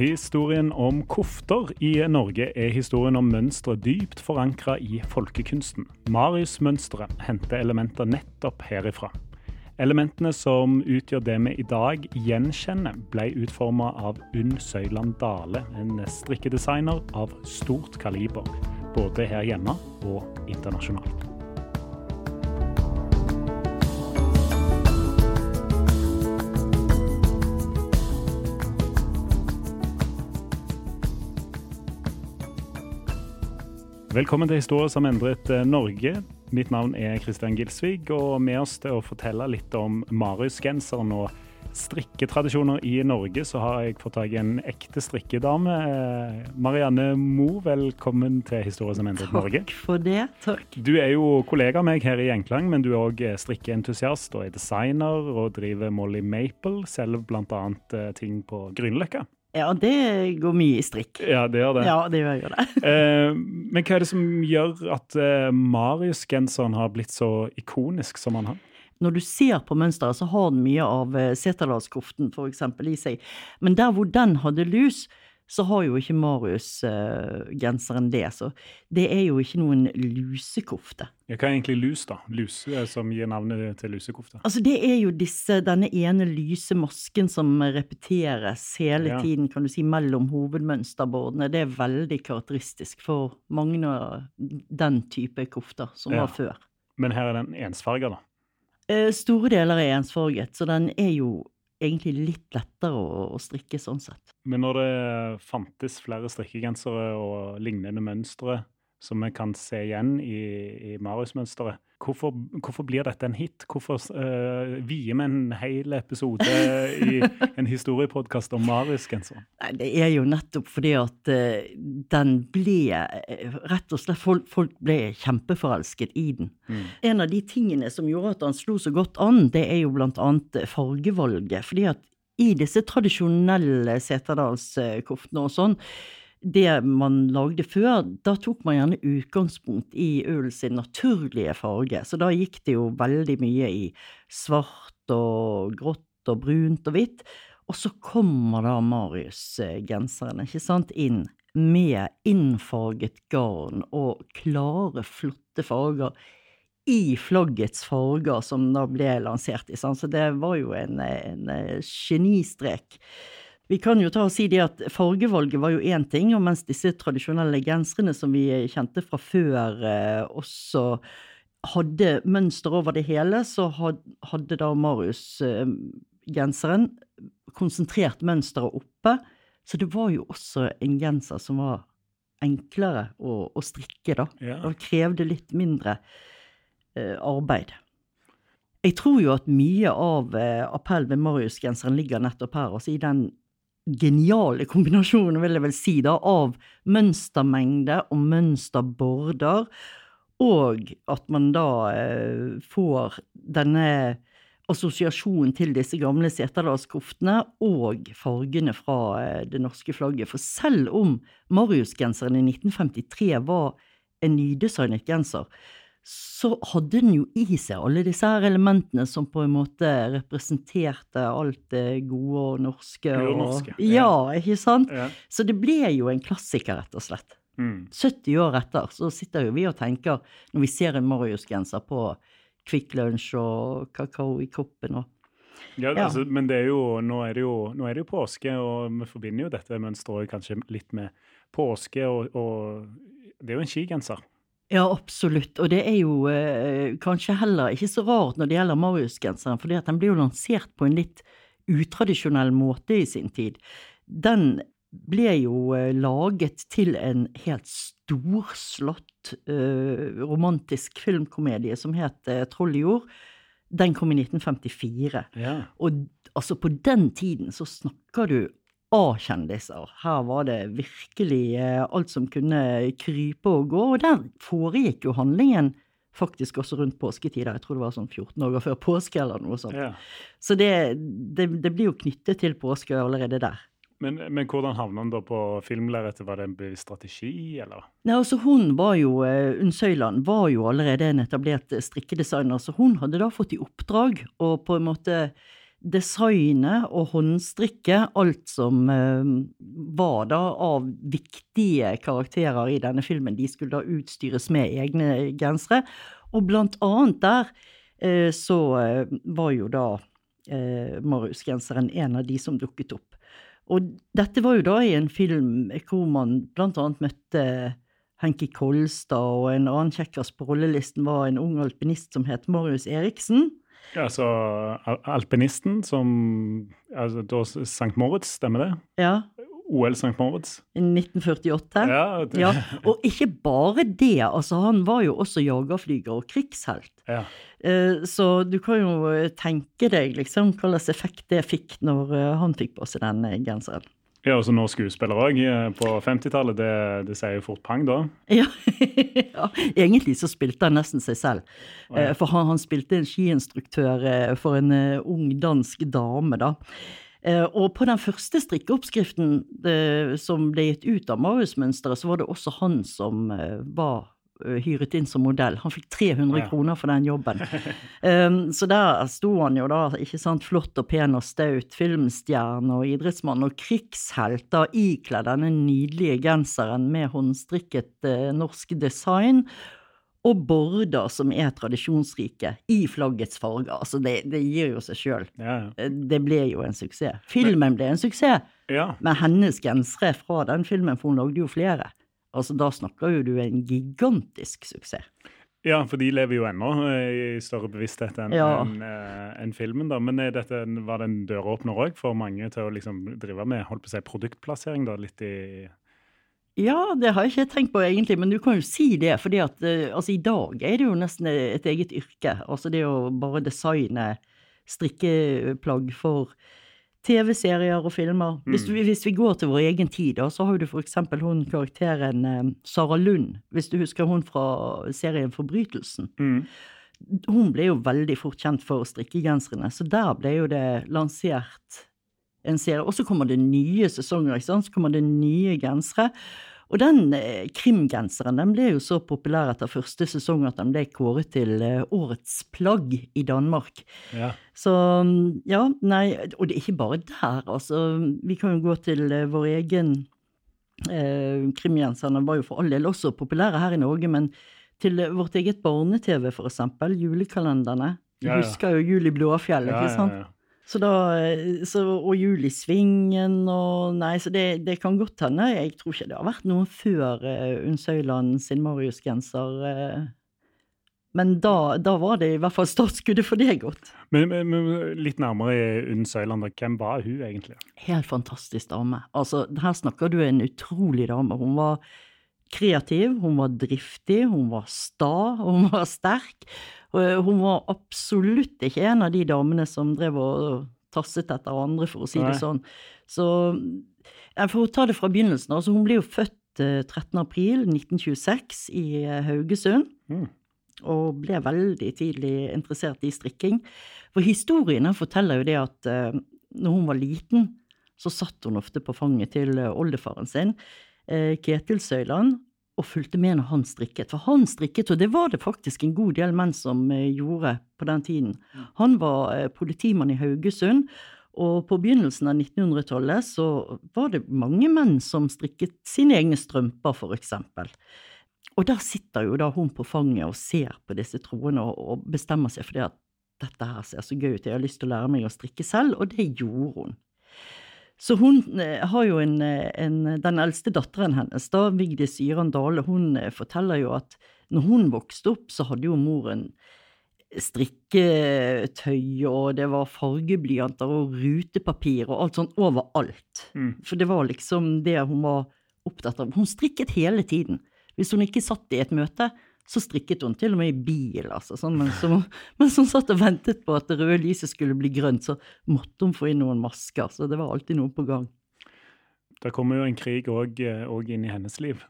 Historien om kofter i Norge er historien om mønstre dypt forankra i folkekunsten. Marius-mønsteret henter elementer nettopp herifra. Elementene som utgjør det vi i dag gjenkjenner, ble utforma av Unn Søyland Dale, en strikkedesigner av stort kaliber, både her hjemme og internasjonalt. Velkommen til Historie som endret eh, Norge. Mitt navn er Kristian Gilsvig, og med oss til å fortelle litt om Marius-genseren og strikketradisjoner i Norge, så har jeg fått tak i en ekte strikkedame. Eh, Marianne Mo, velkommen til Historie som endret Norge. Takk for det. Takk. Du er jo kollega av meg her i Gjenklang, men du er òg strikkeentusiast og er designer og driver Molly Maple, selv bl.a. ting på Grünerløkka. Ja, det går mye i strikk. Ja, det gjør det. Ja, det gjør det. Eh, men hva er det som gjør at eh, Marius-genseren har blitt så ikonisk som han har? Når du ser på mønsteret, så har den mye av eh, Seterdalskoften eksempel i seg. Men der hvor den hadde lus, så har jo ikke Marius-genseren det. Så det er jo ikke noen lusekofte. Ja, hva er egentlig lus, da? Luse som gir navnet til lusekofte? Altså Det er jo disse, denne ene lyse masken som repeteres hele Ja. tiden kan du si, mellom hovedmønsterbordene. Det er veldig karakteristisk for mange av den type kofter som Ja. var før. Men her er den ensfarga, da. Eh, Store deler er ensfarget, så den er jo egentlig litt lettere å, å strikke sånn sett. Men når det fantes flere strikkegensere og lignende mønstre som vi kan se igjen i, i Marius-mønsteret, hvorfor, hvorfor blir dette en hit? Hvorfor uh, vier vi en hel episode i en historiepodkast om Marius-genseren? Det er jo nettopp fordi at uh, den ble eh, Rett og slett, folk, folk ble kjempeforelsket i den. En av de tingene som gjorde at han slo så godt an, det er jo blant annet fargevalget. fordi at i disse tradisjonelle Seterdalskoftene og sånn, det man lagde før, da tok man gjerne utgangspunkt i sin naturlige farge. Så da gikk det jo veldig mye i svart og grått og brunt og hvitt. Og så kommer da Marius-genseren, ikke sant, inn med innfarget garn og klare, flotte farger i flaggets farger, som da ble lansert? Så det var jo en, en genistrek. Vi kan jo ta og si det at fargevalget var jo én ting, og mens disse tradisjonelle genserne som vi kjente fra før, eh, også hadde mønster over det hele, så hadde da Marius-genseren konsentrert mønsteret oppe. Så det var jo også en genser som var enklere å, å strikke, da. Ja. Og krevde litt mindre eh, arbeid. Jeg tror jo at mye av eh, appell ved Marius-genseren ligger nettopp her, altså i den geniale kombinasjonen, vil jeg vel si, da, av mønstermengde og mønsterborder, og at man da eh, får denne assosiasjonen til disse gamle seterdalskoftene og fargene fra eh, det norske flagget. For selv om Marius-genseren i 1953 var en nydesignet genser, så hadde den jo i seg alle disse her elementene som på en måte representerte alt det gode og norske. Og, norske. ja, ja. ikke sant? Ja. Så det ble jo en klassiker, rett og slett. Mm. 70 år etter så sitter jo vi og tenker, når vi ser en Marius-genser på Kvikk Lunsj og kakao i koppen og Ja, Ja. Altså, men det er jo, nå, er det jo, nå er det jo påske, og vi forbinder jo dette mønsteret kanskje litt med påske, og, og det er jo en skigenser. Ja, absolutt. Og det er jo eh, kanskje heller ikke så rart når det gjelder Marius-genseren, at den ble jo lansert på en litt utradisjonell måte i sin tid. Den ble jo eh, laget til en helt storslått eh, romantisk filmkomedie som het eh, Troll i jord. Den kom i 1954. Ja. Og altså, på den tiden så snakker du A-kjendiser. Her var det virkelig eh, alt som kunne krype og gå, og der foregikk jo handlingen faktisk også rundt påsketider. Jeg tror det var sånn 14 dager før påske eller noe sånt. ja. Så det, det, det blir jo knyttet til påske allerede der. Men, men hvordan havna han da på filmlerretet? Var det en bevisst strategi, eller? Nei, altså Hun var jo, eh, Unn Søyland var jo allerede en etablert strikkedesigner, så hun hadde da fått i oppdrag å på en måte designe og håndstrikke alt som eh, var da av viktige karakterer i denne filmen. De skulle da utstyres med egne gensere, og blant annet der eh, så eh, var jo da Marius-genseren en av de som dukket opp. Og dette var jo da i en film hvor man blant annet møtte Henki Kolstad, og en annen kjekkas på rollelisten var en ung alpinist som het Marius Eriksen. Ja, så alpinisten som altså, Da St. Moritz, stemmer det? Ja, OL St. Moritz? i 1948. Ja, det, Ja, og ikke bare det, altså han var jo også jagerflyger og krigshelt. ja. Eh, Så du kan jo tenke deg liksom hvilken effekt det fikk når eh, han fikk på seg den eh, genseren. Ja, og så nå skuespiller òg. På 50-tallet, det, det sier jo fort pang, da. Ja, ja, egentlig så spilte han nesten seg selv. Eh, For han, han spilte en skiinstruktør eh, for en eh, ung dansk dame, da. Eh, Og på den første strikkeoppskriften det, som ble gitt ut av Marius-mønsteret, så var det også han som eh, var eh, hyret inn som modell. Han fikk 300 Ja. kroner for den jobben. Um, så der sto han jo da, ikke sant, flott og pen og staut, filmstjerne og idrettsmann og krigshelt, da ikledd denne nydelige genseren med håndstrikket eh, norsk design. Og border som er tradisjonsrike, i flaggets farger. Altså, det, det gir jo seg sjøl. Ja, ja. Det ble jo en suksess. Filmen ble en suksess, ja. men hennes gensere fra den filmen, for hun lagde jo flere. Altså, da snakker jo du en gigantisk suksess. Ja, for de lever jo ennå eh, i større bevissthet enn Ja. en, en filmen. da. Men er dette, var det en døråpner òg for mange til å liksom drive med holdt på å si, produktplassering? da, litt i... Ja, det har jeg ikke tenkt på egentlig, men du kan jo si det, fordi at eh, altså, i dag er det jo nesten et eget yrke. Altså det å bare designe strikkeplagg for TV-serier og filmer. Hvis, vi, hvis vi går til vår egen tid, da, så har du eksempel hun karakteren eh, Sara Lund, hvis du husker hun fra serien Forbrytelsen. Mm. Hun ble jo veldig fort kjent for strikkegenserne, så der ble jo det lansert en serie. Og så kommer det nye sesonger, ikke sant? så kommer det nye gensere. Og den eh, krimgenseren den ble jo så populær etter første sesong at den ble kåret til eh, årets plagg i Danmark. Ja. Så ja, nei, og det er ikke bare der, altså. Vi kan jo gå til eh, vår egen eh, Krimgenser den var jo for all del også populære her i Norge, men til vårt eget barne-TV, for eksempel, julekalenderne. Du Ja, ja. husker jo Jul i Blåfjell, Ja, ikke sant? Så da, eh, så, og Julisvingen og Nei, så det, det kan godt hende. Jeg tror ikke det har vært noen før uh, Unn Søyland sin Marius-genser. Uh, men da, da var det i hvert fall startskuddet for det godt. Men, men, men litt nærmere i Unn Søyland, hvem var hun egentlig? Helt fantastisk dame. Altså, her snakker du en utrolig dame. Hun var kreativ, hun var driftig, hun var sta, hun var sterk. Eh, hun var absolutt ikke en av de damene som drev og tasset etter andre, for å si Nei. det sånn. Så For å ta det fra begynnelsen. Altså, hun ble jo født eh, 13. april 1926 i eh, Haugesund. Mm. Og ble veldig tidlig interessert i strikking. For historien forteller jo det at eh, når hun var liten, så satt hun ofte på fanget til eh, oldefaren sin, eh, Ketil Søyland, og fulgte med når han strikket. For han strikket, og det var det faktisk en god del menn som eh, gjorde på den tiden. Han var eh, politimann i Haugesund, og på begynnelsen av 1900-tallet så var det mange menn som strikket sine egne strømper, for eksempel. Og der sitter jo da hun på fanget og ser på disse trådene og, og bestemmer seg for det at dette her ser så gøy ut, jeg har lyst til å lære meg å strikke selv, og det gjorde hun. Så hun eh, har jo en, en, den eldste datteren hennes, da, Vigdis Yran Dale, hun eh, forteller jo at når hun vokste opp, så hadde jo moren strikketøy, og det var fargeblyanter og rutepapir og alt sånt overalt. Mm. For det var liksom det hun var opptatt av. Hun strikket hele tiden. Hvis hun ikke satt i et møte, så strikket hun til og med i bil, altså. Sånn, mens, hun, mens hun satt og ventet på at det røde lyset skulle bli grønt, så måtte hun få inn noen masker. Så det var alltid noe på gang. Det kommer jo en krig òg inn i hennes liv.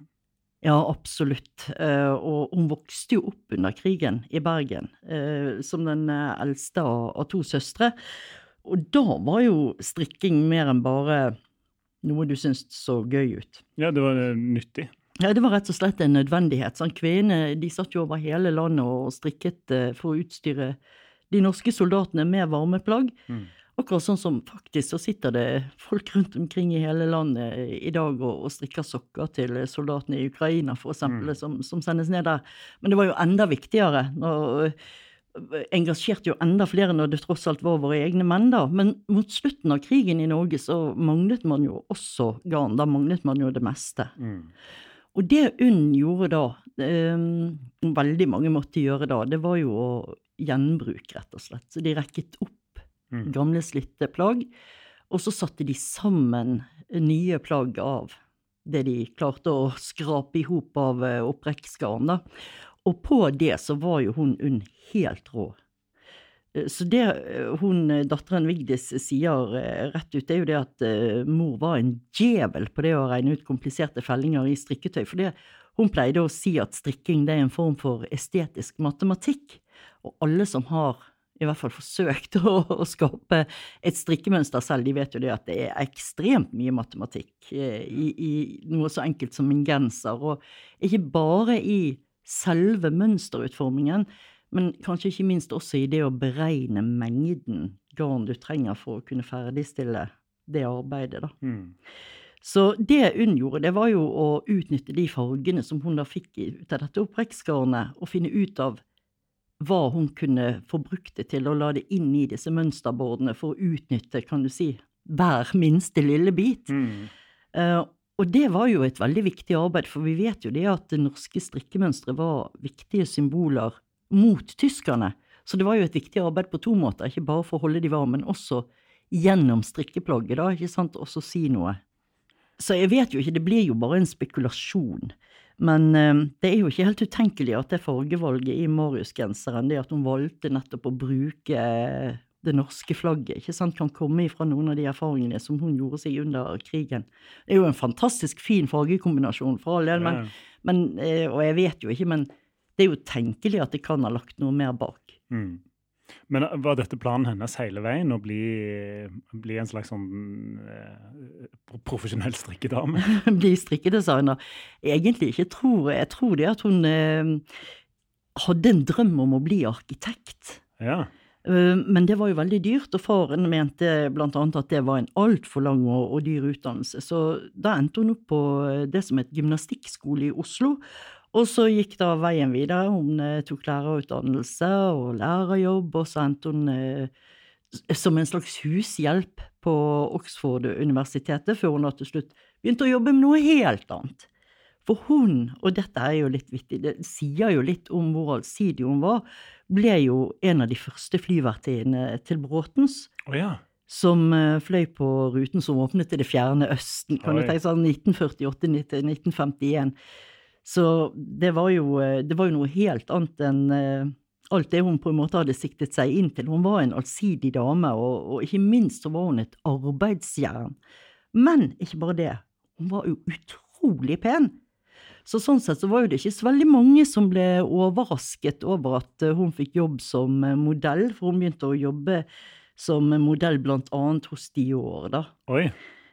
Ja, absolutt. Eh, og hun vokste jo opp under krigen i Bergen, eh, som den eh, eldste av, to søstre. Og da var jo strikking mer enn bare noe du syntes så gøy ut. Ja, det var eh, nyttig. Ja, Det var rett og slett en nødvendighet. Sånn, Kvinnene de satt jo over hele landet og strikket eh, for å utstyre de norske soldatene med varmeplagg. Mm. Akkurat sånn som faktisk så sitter det folk rundt omkring i hele landet i dag og, og strikker sokker til soldatene i Ukraina, for eksempel, som, som sendes ned der. Men det var jo enda viktigere. når engasjerte jo enda flere når det tross alt var våre egne menn, da. Men mot slutten av krigen i Norge så manglet man jo også garn. Da manglet man jo det meste. Mm. Og det UNN gjorde da, um, veldig mange måtte gjøre da, det var jo å gjenbruke, rett og slett. Så de rekket opp Mm. gamle, slitte plagg, og så satte de sammen nye plagg av det de klarte å skrape i hop av eh, opprekksgarn, da. Og på det så var jo hun UNN helt rå. Så det eh, hun, eh, datteren Vigdis sier eh, rett ut, er jo det at mor var en djevel på det å regne ut kompliserte fellinger i strikketøy. For det, hun pleide å si at strikking er en form for estetisk matematikk. Og alle som har i hvert fall forsøkt å, å skape et strikkemønster selv, de vet jo det at det er ekstremt mye matematikk i, i noe så enkelt som en genser. Og ikke bare i selve mønsterutformingen, men kanskje ikke minst også i det å beregne mengden garn du trenger for å kunne ferdigstille det arbeidet, da. Mm. Så det UNN gjorde, det var jo å utnytte de fargene som hun da fikk ut av dette opprekksgarnet, og finne ut av hva hun kunne få brukt det til, og la det inn i disse mønsterbordene for å utnytte, kan du si, hver minste lille bit. Mm. Uh, og det var jo et veldig viktig arbeid, for vi vet jo det at det norske strikkemønsteret var viktige symboler mot tyskerne. Så det var jo et viktig arbeid på to måter, ikke bare for å holde de varme, men også gjennom strikkeplagget, da, ikke sant, også si noe. Så jeg vet jo ikke, det blir jo bare en spekulasjon. Men eh, det er jo ikke helt utenkelig at det fargevalget i Marius-genseren, det at hun valgte nettopp å bruke eh, det norske flagget, ikke sant, kan komme ifra noen av de erfaringene som hun gjorde seg under krigen. Det er jo en fantastisk fin fargekombinasjon, for all del, men, Ja. men, eh, og jeg vet jo ikke, men det er jo tenkelig at de kan ha lagt noe mer bak. Mm. Men var dette planen hennes hele veien, å bli, bli en slags sånn eh, pro- profesjonell strikkedame? bli strikkedesigner. Egentlig ikke tror jeg. tror det at hun eh, hadde en drøm om å bli arkitekt. Ja. Eh, Men det var jo veldig dyrt, og faren mente annet at det var en altfor lang og, og dyr utdannelse. Så da endte hun opp på eh, det som het gymnastikkskole i Oslo. Og så gikk da veien videre. Hun eh, tok lærerutdannelse og lærerjobb, og så endte hun eh, som en slags hushjelp på Oxford-universitetet, før hun da til slutt begynte å jobbe med noe helt annet. For hun, og dette er jo litt vittig, det sier jo litt om hvor allsidig hun var, ble jo en av de første flyvertinnene til Bråtens, Oh, ja. som eh, fløy på ruten som åpnet til det fjerne Østen, kan Oi. du tenke sånn 1948-1951. Så det var, jo, eh, det var jo noe helt annet enn eh, alt det hun på en måte hadde siktet seg inn til. Hun var en allsidig dame, og, og ikke minst så var hun et arbeidsjern. Men ikke bare det, hun var jo utrolig pen. Så sånn sett så var jo det ikke så veldig mange som ble overrasket over at eh, hun fikk jobb som modell, for hun begynte å jobbe som modell blant annet hos Dior, da. Oi.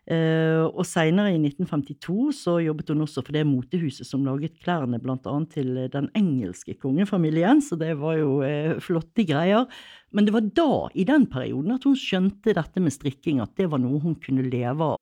Eh, og seinere, i 1952, så jobbet hun også for det motehuset som laget klærne annet til den engelske kongefamilien, så det var jo eh, flotte greier. Men det var da, i den perioden, at hun skjønte dette med strikking, at det var noe hun kunne leve av.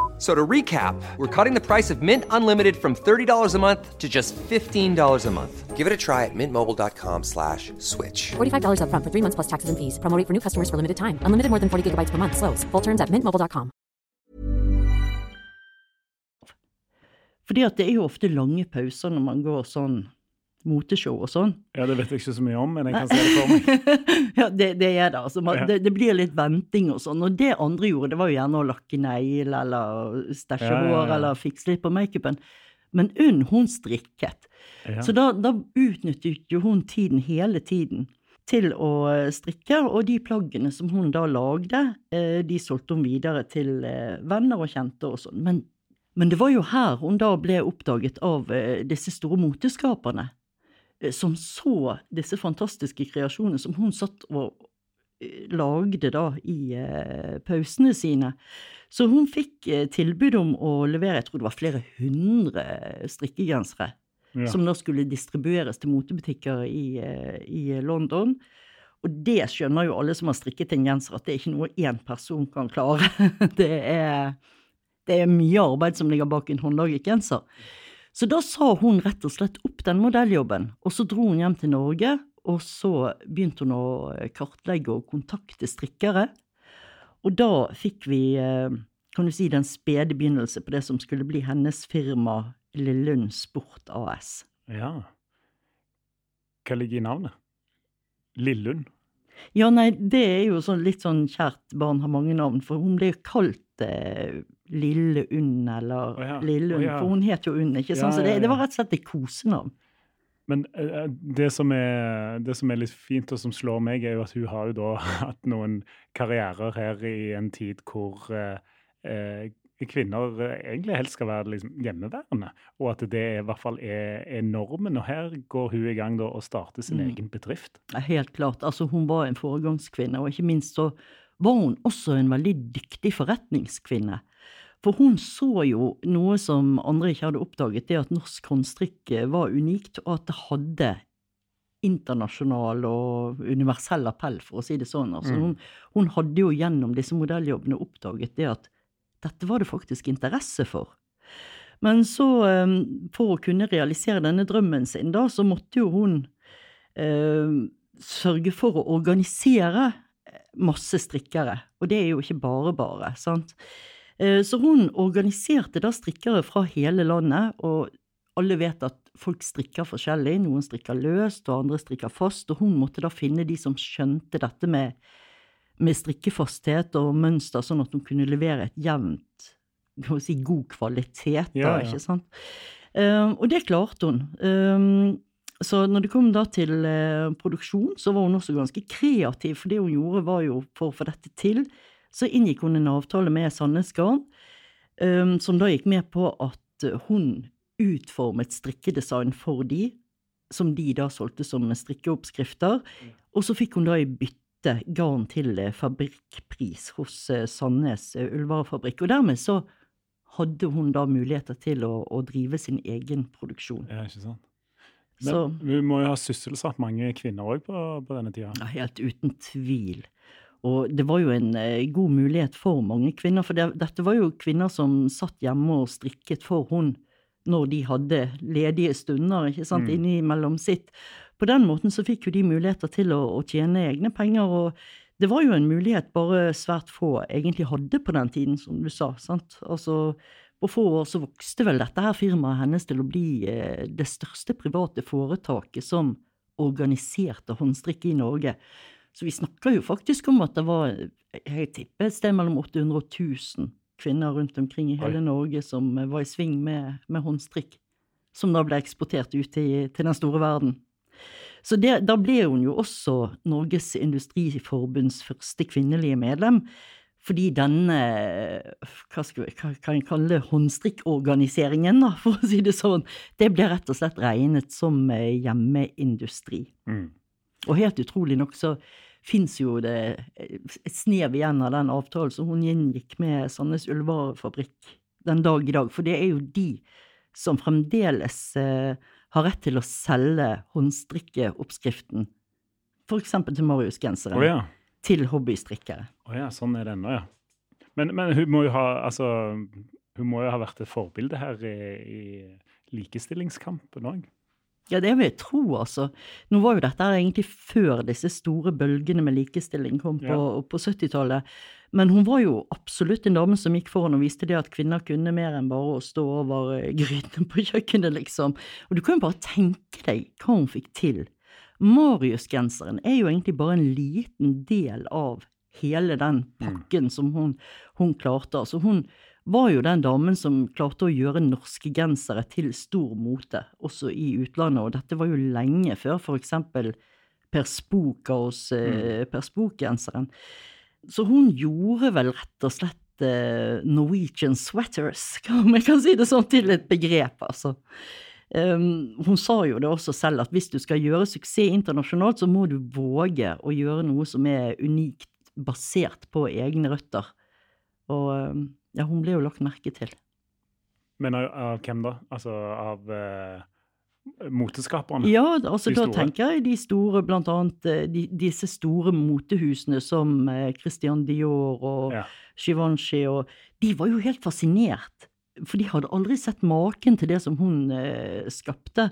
F- So to recap, we're cutting the price of Mint Unlimited from $30 a month to just $15 a month. Give it a try at mintmobile.com slash switch. $45 upfront for three months plus taxes and fees. Promo rate for new customers for limited time. Unlimited more than 40 gigabytes per month. Slows. Full terms at mintmobile.com. Fordi at det er jo ofte lange pauser når man går sånn moteshow og sånn. Ja, det vet jeg ikke så mye om, men jeg kan se det for meg. ja, det, det er det. Altså, man, Ja. det. Det blir litt venting og sånn. Og det andre gjorde, det var jo gjerne å lakke negl eller stæsje Ja, ja, hår eller fikse litt på makeupen. Men Unn, hun strikket. Så da, da utnyttet jo hun tiden hele tiden til å eh, strikke, og de plaggene som hun da lagde, eh, de solgte hun videre til eh, venner og kjente og sånn. Men, men det var jo her hun da ble oppdaget av disse store moteskaperne, som så disse fantastiske kreasjonene som hun satt og eh, lagde da i eh, pausene sine. Så hun fikk eh, tilbud om å levere, jeg tror det var flere hundre strikkegensere Ja. som da skulle distribueres til motebutikker i, eh, i London. Og det skjønner jo alle som har strikket en genser, at det er ikke noe én person kan klare. Det er, det er mye arbeid som ligger bak en håndlaget genser. Så da sa hun rett og slett opp den modelljobben, og så dro hun hjem til Norge, og så begynte hun å kartlegge og kontakte strikkere. Og da fikk vi, eh, kan du si, den spede begynnelse på det som skulle bli hennes firma Lillund Sport AS. Ja. Hva ligger i navnet? Lillund? Ja, nei, det er jo sånn litt sånn kjært barn har mange navn, for hun ble jo kalt eh, Lille Unn eller oh, ja, Lille Unn, oh, ja. for hun het jo Unn, ikke sant? Så det, det var rett og slett et kosenavn. Men eh, det som, er, det som er litt fint, og som slår meg, er jo at hun har jo da hatt noen karrierer her i en tid hvor eh, eh, kvinner eh, egentlig helst skal være liksom hjemmeværende, og at det i hvert fall er, er normen. Og her går hun i gang da og starter sin Mm. egen bedrift. Helt klart. Altså, hun var en foregangskvinne, og ikke minst så var hun også en veldig dyktig forretningskvinne. For hun så jo noe som andre ikke hadde oppdaget, det at norsk håndstrikk var unikt, og at det hadde internasjonal og universell appell, for å si det sånn. Altså, Mm. hun, hun hadde jo gjennom disse modelljobbene oppdaget det at dette var det faktisk interesse for. Men så, eh, for å kunne realisere denne drømmen sin, da, så måtte jo hun eh, sørge for å organisere masse strikkere. Og det er jo ikke bare bare, sant. Eh, Så hun organiserte da strikkere fra hele landet, og alle vet at folk strikker forskjellig. Noen strikker løst, og andre strikker fast, og hun måtte da finne de som skjønte dette med, med strikkefasthet og mønster, sånn at hun kunne levere et jevnt, kan vi si, god kvalitet, da, Ja, ja. ikke sant. Um, og det klarte hun. Um, så når det kom da til uh, produksjon, så var hun også ganske kreativ, for det hun gjorde var jo for å få dette til, så inngikk hun en avtale med Sandnes Garn, eh, som da gikk med på at eh, hun utformet strikkedesign for de, som de da solgte som strikkeoppskrifter, og så fikk hun da i bytte garn til eh, fabrikkpris hos Sandnes ullvarefabrikk. Og dermed så hadde hun da muligheter til å, å drive sin egen produksjon. Ja, ikke sant? Men Så vi må jo ha sysselsatt mange kvinner òg på, på denne tida. ja, helt uten tvil. Og det var jo en eh, god mulighet for mange kvinner, for det, dette var jo kvinner som satt hjemme og strikket for hun når de hadde ledige stunder, ikke sant, Mm. innimellom sitt. På den måten så fikk jo de muligheter til å, å tjene egne penger, og det var jo en mulighet bare svært få egentlig hadde på den tiden, som du sa, sant. Altså, på få år så vokste vel dette her firmaet hennes til å bli eh, det største private foretaket som organiserte håndstrikk i Norge. Så vi snakka jo faktisk om at det var, jeg tipper et sted mellom 800 og 1000 kvinner rundt omkring i hele Oi. Norge som eh, var i sving med, med håndstrikk, som da ble eksportert ut til, til den store verden. Så det, da ble hun jo også Norges Industriforbunds første kvinnelige medlem, fordi denne, hva skal vi kan kalle håndstrikkorganiseringen, da, for å si det sånn, det ble rett og slett regnet som eh, hjemmeindustri. Mm. Og helt utrolig nok så fins jo det eh, et snev igjen av den avtalen som hun inngikk med Sandnes Ullvarefabrikk den dag i dag, for det er jo de som fremdeles eh, har rett til å selge håndstrikkeoppskriften, eksempel til Marius-genseren, oh, ja. til hobbystrikkere. Å ja, sånn er det ennå, ja. Men, men hun må jo ha altså, hun må jo ha vært et forbilde her i, i likestillingskampen òg. Ja, det vil jeg tro, altså. Nå var jo dette egentlig før disse store bølgene med likestilling kom på, på 70-tallet. Men hun var jo absolutt en dame som gikk foran og viste det at kvinner kunne mer enn bare å stå over eh, grytene på kjøkkenet, liksom. Og du kan jo bare tenke deg hva hun fikk til. Marius-genseren er jo egentlig bare en liten del av hele den pakken som hun, hun klarte. Altså hun var jo den damen som klarte å gjøre norske gensere til stor mote, også i utlandet, og dette var jo lenge før eksempel Per Spook hos eh, Per Spook-genseren. Så hun gjorde vel rett og slett eh, Norwegian sweaters, om jeg kan si det sånn, til et begrep, altså. Um, hun sa jo det også selv, at hvis du skal gjøre suksess internasjonalt, så må du våge å gjøre noe som er unikt basert på egne røtter. Og um, ja, hun ble jo lagt merke til. Men av, av hvem da? Altså av eh, moteskaperne? Ja, altså da store? tenker jeg de store, blant annet eh, de, disse store motehusene som eh, Christian Dior og Ja. Givenchy, og de var jo helt fascinert. For de hadde aldri sett maken til det som hun eh, skapte.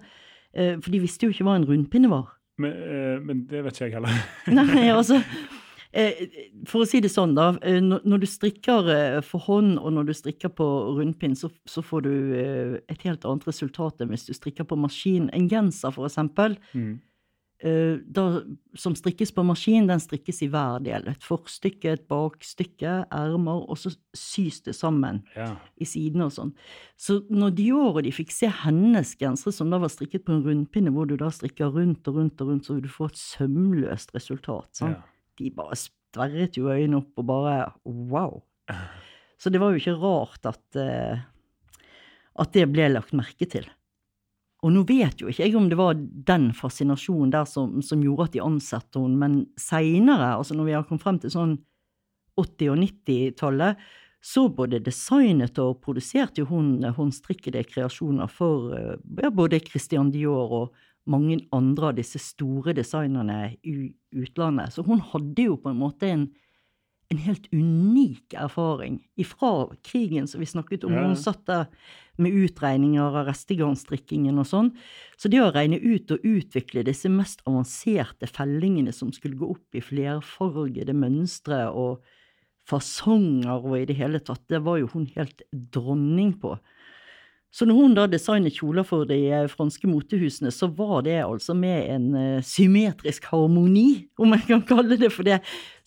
Eh, for de visste jo ikke hva en rundpinne var. Men, eh, men det vet ikke jeg heller. Nei, altså For å si det sånn, da. eh, Når du strikker eh, for hånd, og når du strikker på rundpinn, så, så får du eh, et helt annet resultat enn hvis du strikker på maskin. En genser, for eksempel, Mm. eh, da, som strikkes på maskin, den strikkes i hver del. Et forstykke, et bakstykke, ermer, og så sys det sammen Ja. i sidene og sånn. Så når Dior og de fikk se hennes gensere som da var strikket på en rundpinne, hvor du da strikker rundt og rundt og rundt, så vil du få et sømløst resultat. sant? Ja. De bare sperret jo øynene opp og bare wow. Så det var jo ikke rart at, eh, at det ble lagt merke til. Og nå vet jo ikke jeg om det var den fascinasjonen der som, som gjorde at de ansatte henne, men seinere, altså når vi har kommet frem til sånn 80- og 90-tallet, så både designet og produserte jo hun håndstrikkede kreasjoner for eh, ja, både Christian Dior og mange andre av disse store designerne i utlandet. Så hun hadde jo på en måte en, en helt unik erfaring ifra krigen som vi snakket om. Ja. Hun satt der med utregninger av restegarnstrikkingen og sånn. Så det å regne ut og utvikle disse mest avanserte fellingene som skulle gå opp i flerfargede mønstre og fasonger og i det hele tatt, det var jo hun helt dronning på. Så når hun da designet kjoler for de eh, franske motehusene, så var det altså med en eh, symmetrisk harmoni, om jeg kan kalle det for det,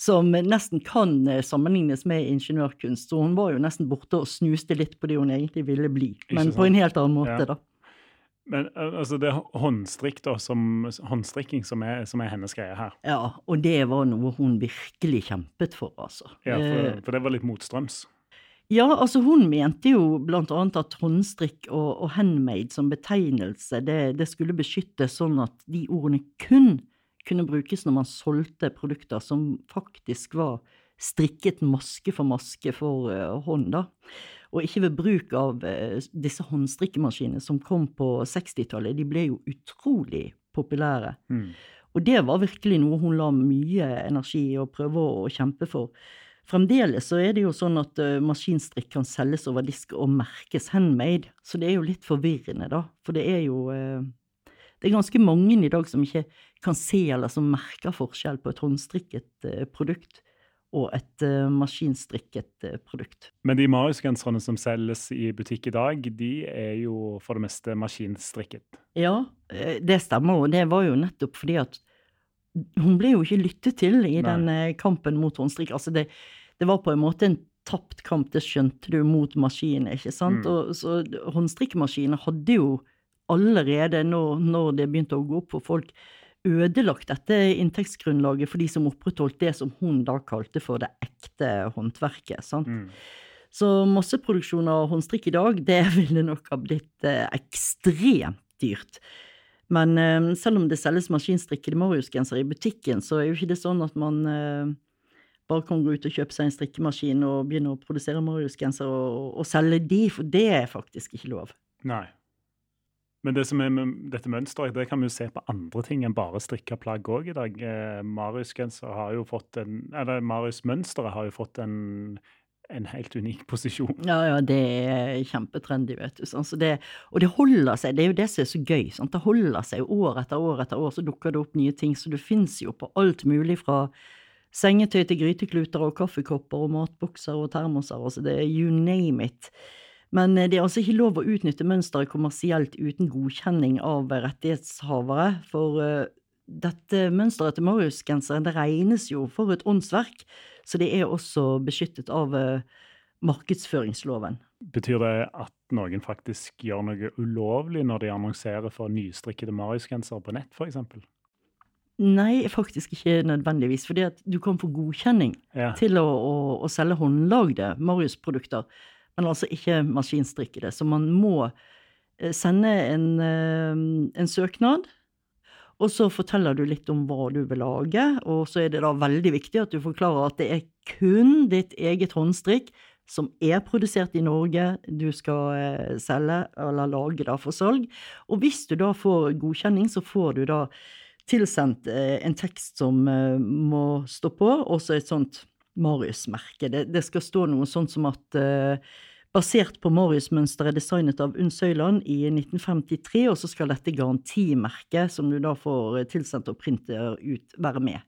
som nesten kan eh, sammenlignes med ingeniørkunst. Så hun var jo nesten borte og snuste litt på det hun egentlig ville bli, men på en helt annen måte, Ja. da. Men altså, det er håndstrikk da, som, håndstrikking som er, som er hennes greie her. Ja, og det var noe hun virkelig kjempet for, altså. Ja, for, for det var litt motstrøms. Ja, altså hun mente jo blant annet at håndstrikk og, og handmade som betegnelse, det, det skulle beskyttes sånn at de ordene kun kunne brukes når man solgte produkter som faktisk var strikket maske for maske for uh, hånd, da. Og ikke ved bruk av uh, disse håndstrikkemaskinene som kom på 60-tallet. De ble jo utrolig populære. Mm. Og det var virkelig noe hun la mye energi i å prøve å, kjempe for. Fremdeles så er det jo sånn at uh, maskinstrikk kan selges over disk og merkes handmade, så det er jo litt forvirrende, da. For det er jo uh, Det er ganske mange i dag som ikke kan se eller som merker forskjell på et håndstrikket uh, produkt og et maskinstrikket produkt. Men de Marius-genserne som selges i butikk i dag, de er jo for det meste maskinstrikket? Ja, det stemmer, og det var jo nettopp fordi at hun ble jo ikke lyttet til i Nei. den kampen mot håndstrikk. Altså det, det var på en måte en tapt kamp, det skjønte du, mot maskinen, ikke sant? Mm. Og, så håndstrikkemaskiner hadde jo allerede, når, når det begynte å gå opp for folk, ødelagt dette inntektsgrunnlaget for de som opprettholdt det som hun da kalte for det ekte håndverket. sant? Mm. Så masseproduksjon av håndstrikk i dag, det ville nok ha blitt eh, ekstremt dyrt. Men eh, selv om det selges maskinstrikkede Marius-gensere i butikken, så er jo ikke det sånn at man eh, bare kan gå ut og kjøpe seg en strikkemaskin og begynne å produsere Marius-gensere og, og selge de, for det er faktisk ikke lov. Nei. Men det som er med dette mønsteret, det kan vi jo se på andre ting enn bare strikka plagg òg i dag. Eh, Marius-genser har jo fått en Eller Marius-mønsteret har jo fått en, en helt unik posisjon. Ja, ja, det er kjempetrendy, vet du. Sånn. Så det, og det holder seg, det er jo det som er så gøy. Sant? Det holder seg år etter år etter år, så dukker det opp nye ting. Så det fins jo på alt mulig fra sengetøy til grytekluter og kaffekopper og matbokser og termoser. Altså det er you name it. Men eh, det er altså ikke lov å utnytte mønsteret kommersielt uten godkjenning av rettighetshavere, for eh, dette mønsteret til Marius-genseren det regnes jo for et åndsverk, så det er også beskyttet av eh, markedsføringsloven. Betyr det at noen faktisk gjør noe ulovlig når de annonserer for nystrikkede Marius-gensere på nett, f.eks.? Nei, faktisk ikke nødvendigvis, fordi at du kan få godkjenning Ja. til å, å, å selge håndlagde Marius-produkter, men altså ikke maskinstrikkede. Så man må eh, sende en, eh, en søknad, og så forteller du litt om hva du vil lage, og så er det da veldig viktig at du forklarer at det er kun ditt eget håndstrikk som er produsert i Norge, du skal eh, selge eller lage da for salg. Og hvis du da får godkjenning, så får du da tilsendt eh, en tekst som eh, må stå på, og så et sånt Marius-merke. Det, det skal stå noe sånt som at eh, basert på Marius-mønsteret designet av Unn Søyland i 1953, og så skal dette garantimerket, som du da får tilsendt og printer ut, være med.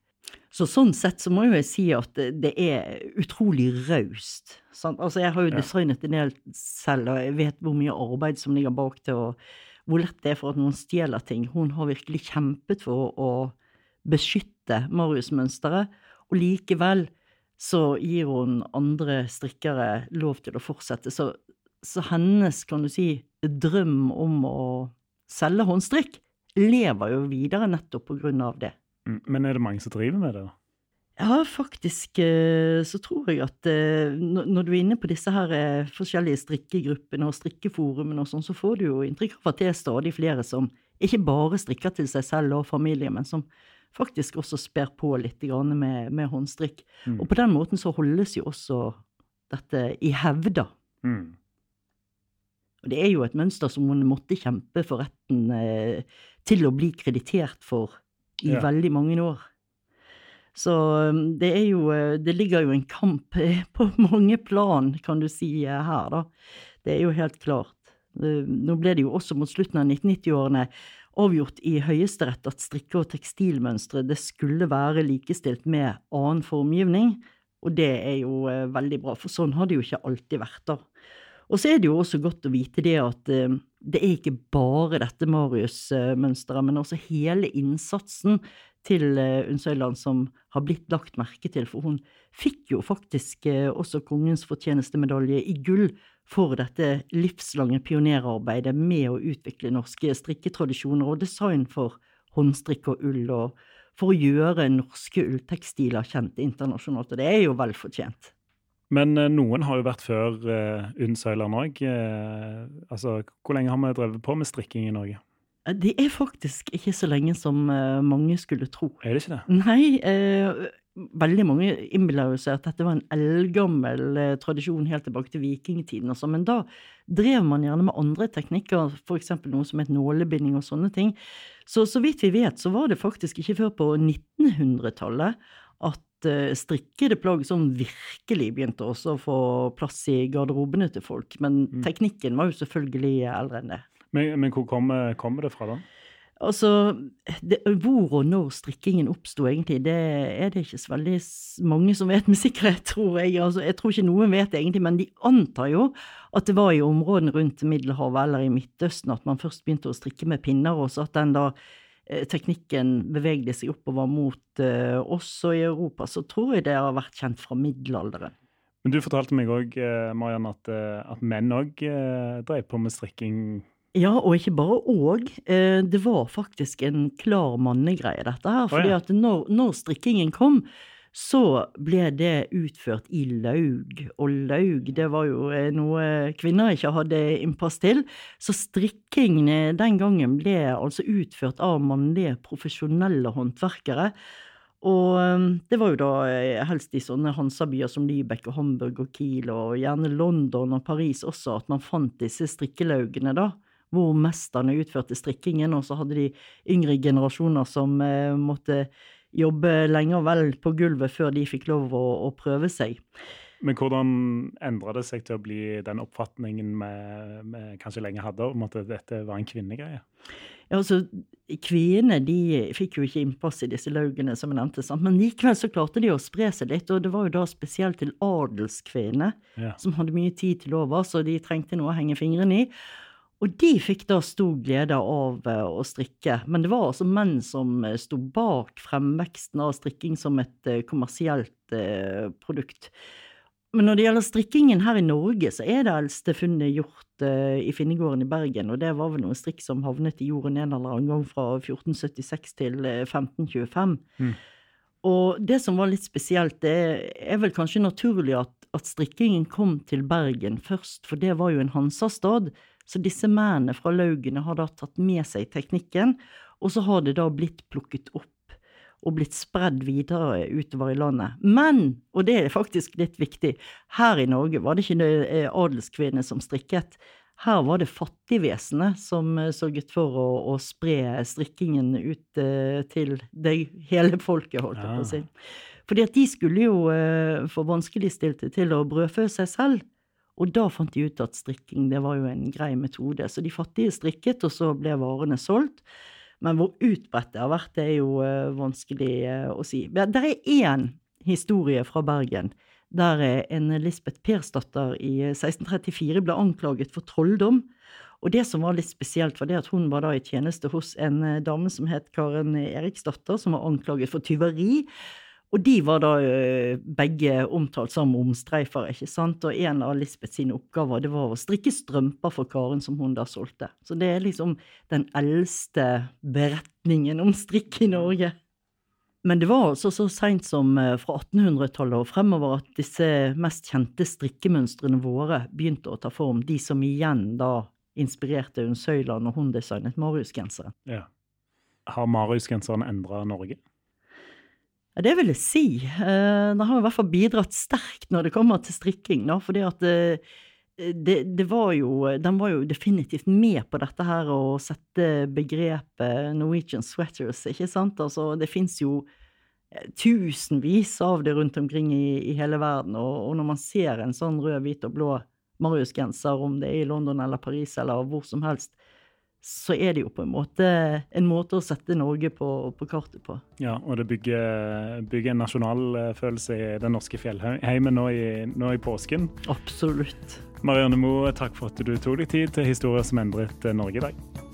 Så sånn sett så må jo jeg si at det, det er utrolig raust. Altså jeg har jo designet en del selv, og jeg vet hvor mye arbeid som ligger bak det, og hvor lett det er for at noen stjeler ting. Hun har virkelig kjempet for å beskytte Marius-mønsteret, og likevel så gir hun andre strikkere lov til å fortsette. Så, så hennes, kan du si, drøm om å selge håndstrikk lever jo videre nettopp på grunn av det. Mm, Men er det mange som driver med det? Ja, faktisk eh, så tror jeg at eh, når når du er inne på disse her eh, forskjellige strikkegruppene og strikkeforumene og sånn, så får du jo inntrykk av at det er stadig flere som ikke bare strikker til seg selv og familie, men som faktisk også sper på litt med, med håndstrikk. Mm. Og på den måten så holdes jo også dette i hevda. Mm. Og det er jo et mønster som hun måtte kjempe for retten eh, til å bli kreditert for i Ja. veldig mange år. Så um, det er jo eh, Det ligger jo en kamp eh, på mange plan, kan du si, eh, her, da. Det er jo helt klart. Nå ble det jo også mot slutten av 1990-årene avgjort i Høyesterett at strikke- og tekstilmønstre det skulle være likestilt med annen formgivning, og det er jo eh, veldig bra, for sånn har det jo ikke alltid vært, da. Og så er det jo også godt å vite det at eh, det er ikke bare dette Marius-mønsteret, men også hele innsatsen til Unnsøyland som har blitt lagt merke til, for hun fikk jo faktisk eh, også Kongens fortjenestemedalje i gull for dette livslange pionerarbeidet med å utvikle norske strikketradisjoner og design for håndstrikk og ull, og for å gjøre norske ulltekstiler kjent internasjonalt, og det er jo vel fortjent. Men eh, noen har jo vært før uh, Unnsøyland òg. Uh, altså, hvor lenge har vi drevet på med strikking i Norge? Det er faktisk ikke så lenge som uh, mange skulle tro. Er det ikke det? Nei, eh, veldig mange innbiller seg at dette var en eldgammel eh, tradisjon helt tilbake til vikingtiden og men da drev man gjerne med andre teknikker, eksempel noe som het nålebinding og sånne ting. Så så vidt vi vet, så var det faktisk ikke før på 1900-tallet at eh, strikkede plagg som virkelig begynte også å få plass i garderobene til folk, men teknikken var jo selvfølgelig eldre enn det. Men, men hvor kommer, kom det fra, da? Altså, det, hvor og når strikkingen oppsto, egentlig, det er det ikke så veldig mange som vet med sikkerhet, tror jeg. Altså, jeg tror ikke noen vet det egentlig, men de antar jo at det var i områdene rundt Middelhavet eller i Midtøsten at man først begynte å strikke med pinner, og så at den da eh, teknikken bevegde seg oppover mot uh, oss og i Europa, så tror jeg det har vært kjent fra middelalderen. Men du fortalte meg òg, Mariann, at, eh, at menn òg drev på med strikking. Ja, og ikke bare og. Eh, det var faktisk en klar mannegreie, dette her. Fordi at når, når strikkingen kom, så ble det utført i laug. Og laug, det var jo eh, noe kvinner ikke hadde innpass til. Så strikking eh, den gangen ble altså utført av mannlige profesjonelle håndverkere. Og eh, det var jo da helst i sånne Hansa-byer som Lübeck og Hamburg og Kiel, og gjerne London og Paris også, at man fant disse strikkelaugene, da hvor mesterne utførte strikkingen, og så hadde de yngre generasjoner som eh, måtte jobbe lenge og vel på gulvet før de fikk lov å, å prøve seg. Men hvordan endra det seg til å bli den oppfatningen vi kanskje lenge hadde, om at dette var en kvinnegreie? Ja, altså, Kvinnene de fikk jo ikke innpass i disse laugene, som jeg nevnte, sant? men likevel så klarte de å spre seg litt, og det var jo da spesielt til adelskvinner, Ja. som hadde mye tid til over, så de trengte noe å henge fingrene i. Og de fikk da stor glede av eh, å strikke, men det var altså menn som eh, sto bak fremveksten av strikking som et eh, kommersielt produkt. Men når det gjelder strikkingen her i Norge, så er det eldste funnet gjort i Finnegården i Bergen, og det var vel noe strikk som havnet i jorden en eller annen gang fra 1476 til eh, 1525. Og det som var litt spesielt, det er vel kanskje naturlig at, at strikkingen kom til Bergen først, for det var jo en Hansastad. Så disse mennene fra laugene har da tatt med seg teknikken, og så har det da blitt plukket opp og blitt spredd videre utover i landet. Men, og det er faktisk litt viktig, her i Norge var det ikke eh, adelskvinner som strikket. Her var det fattigvesenet som eh, sørget for å, å spre strikkingen ut uh, til det hele folket, holdt jeg på å si. Fordi at de skulle jo uh, få vanskeligstilte til å brødfø seg selv. Og da fant de ut at strikking det var jo en grei metode. Så de fattige strikket, og så ble varene solgt. Men hvor utbredt det har vært, det er jo eh, vanskelig eh, å si. Det er én historie fra Bergen der eh, en Lisbeth Persdatter i eh, 1634 ble anklaget for trolldom. Og det som var litt spesielt, var det at hun var da i tjeneste hos en dame som het Karen Eriksdatter, som var anklaget for tyveri. Og de var da begge omtalt som omstreifere, ikke sant, og en av Lisbeth sine oppgaver det var å strikke strømper for Karen som hun da solgte. Så det er liksom den eldste beretningen om strikk i Norge. Men det var altså så seint som eh, fra 1800-tallet og fremover at disse mest kjente strikkemønstrene våre begynte å ta form, de som igjen da inspirerte Unn Søyland når hun designet Marius-genseren. Ja. Har Marius-genseren endra Norge? Ja, det vil jeg si. Eh, Den har i hvert fall bidratt sterkt når det kommer til strikking, da, fordi at eh, det, det var jo, den var jo definitivt med på dette her å sette begrepet Norwegian sweaters, ikke sant? Altså, det fins jo tusenvis av det rundt omkring i, i hele verden, og, og når man ser en sånn rød, hvit og blå Marius-genser, om det er i London eller Paris eller hvor som helst, så er det jo på en måte en måte å sette Norge på, på kartet på. Ja, og det bygger, bygger en nasjonalfølelse i den norske fjellheimen nå i, nå i påsken. Absolutt. Marianne Moe, takk for at du tok deg tid til historier som endret Norge i dag.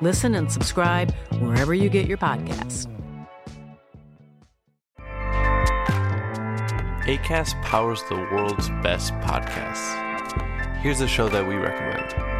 Listen and subscribe wherever you get your podcasts. ACAST powers the world's best podcasts. Here's a show that we recommend.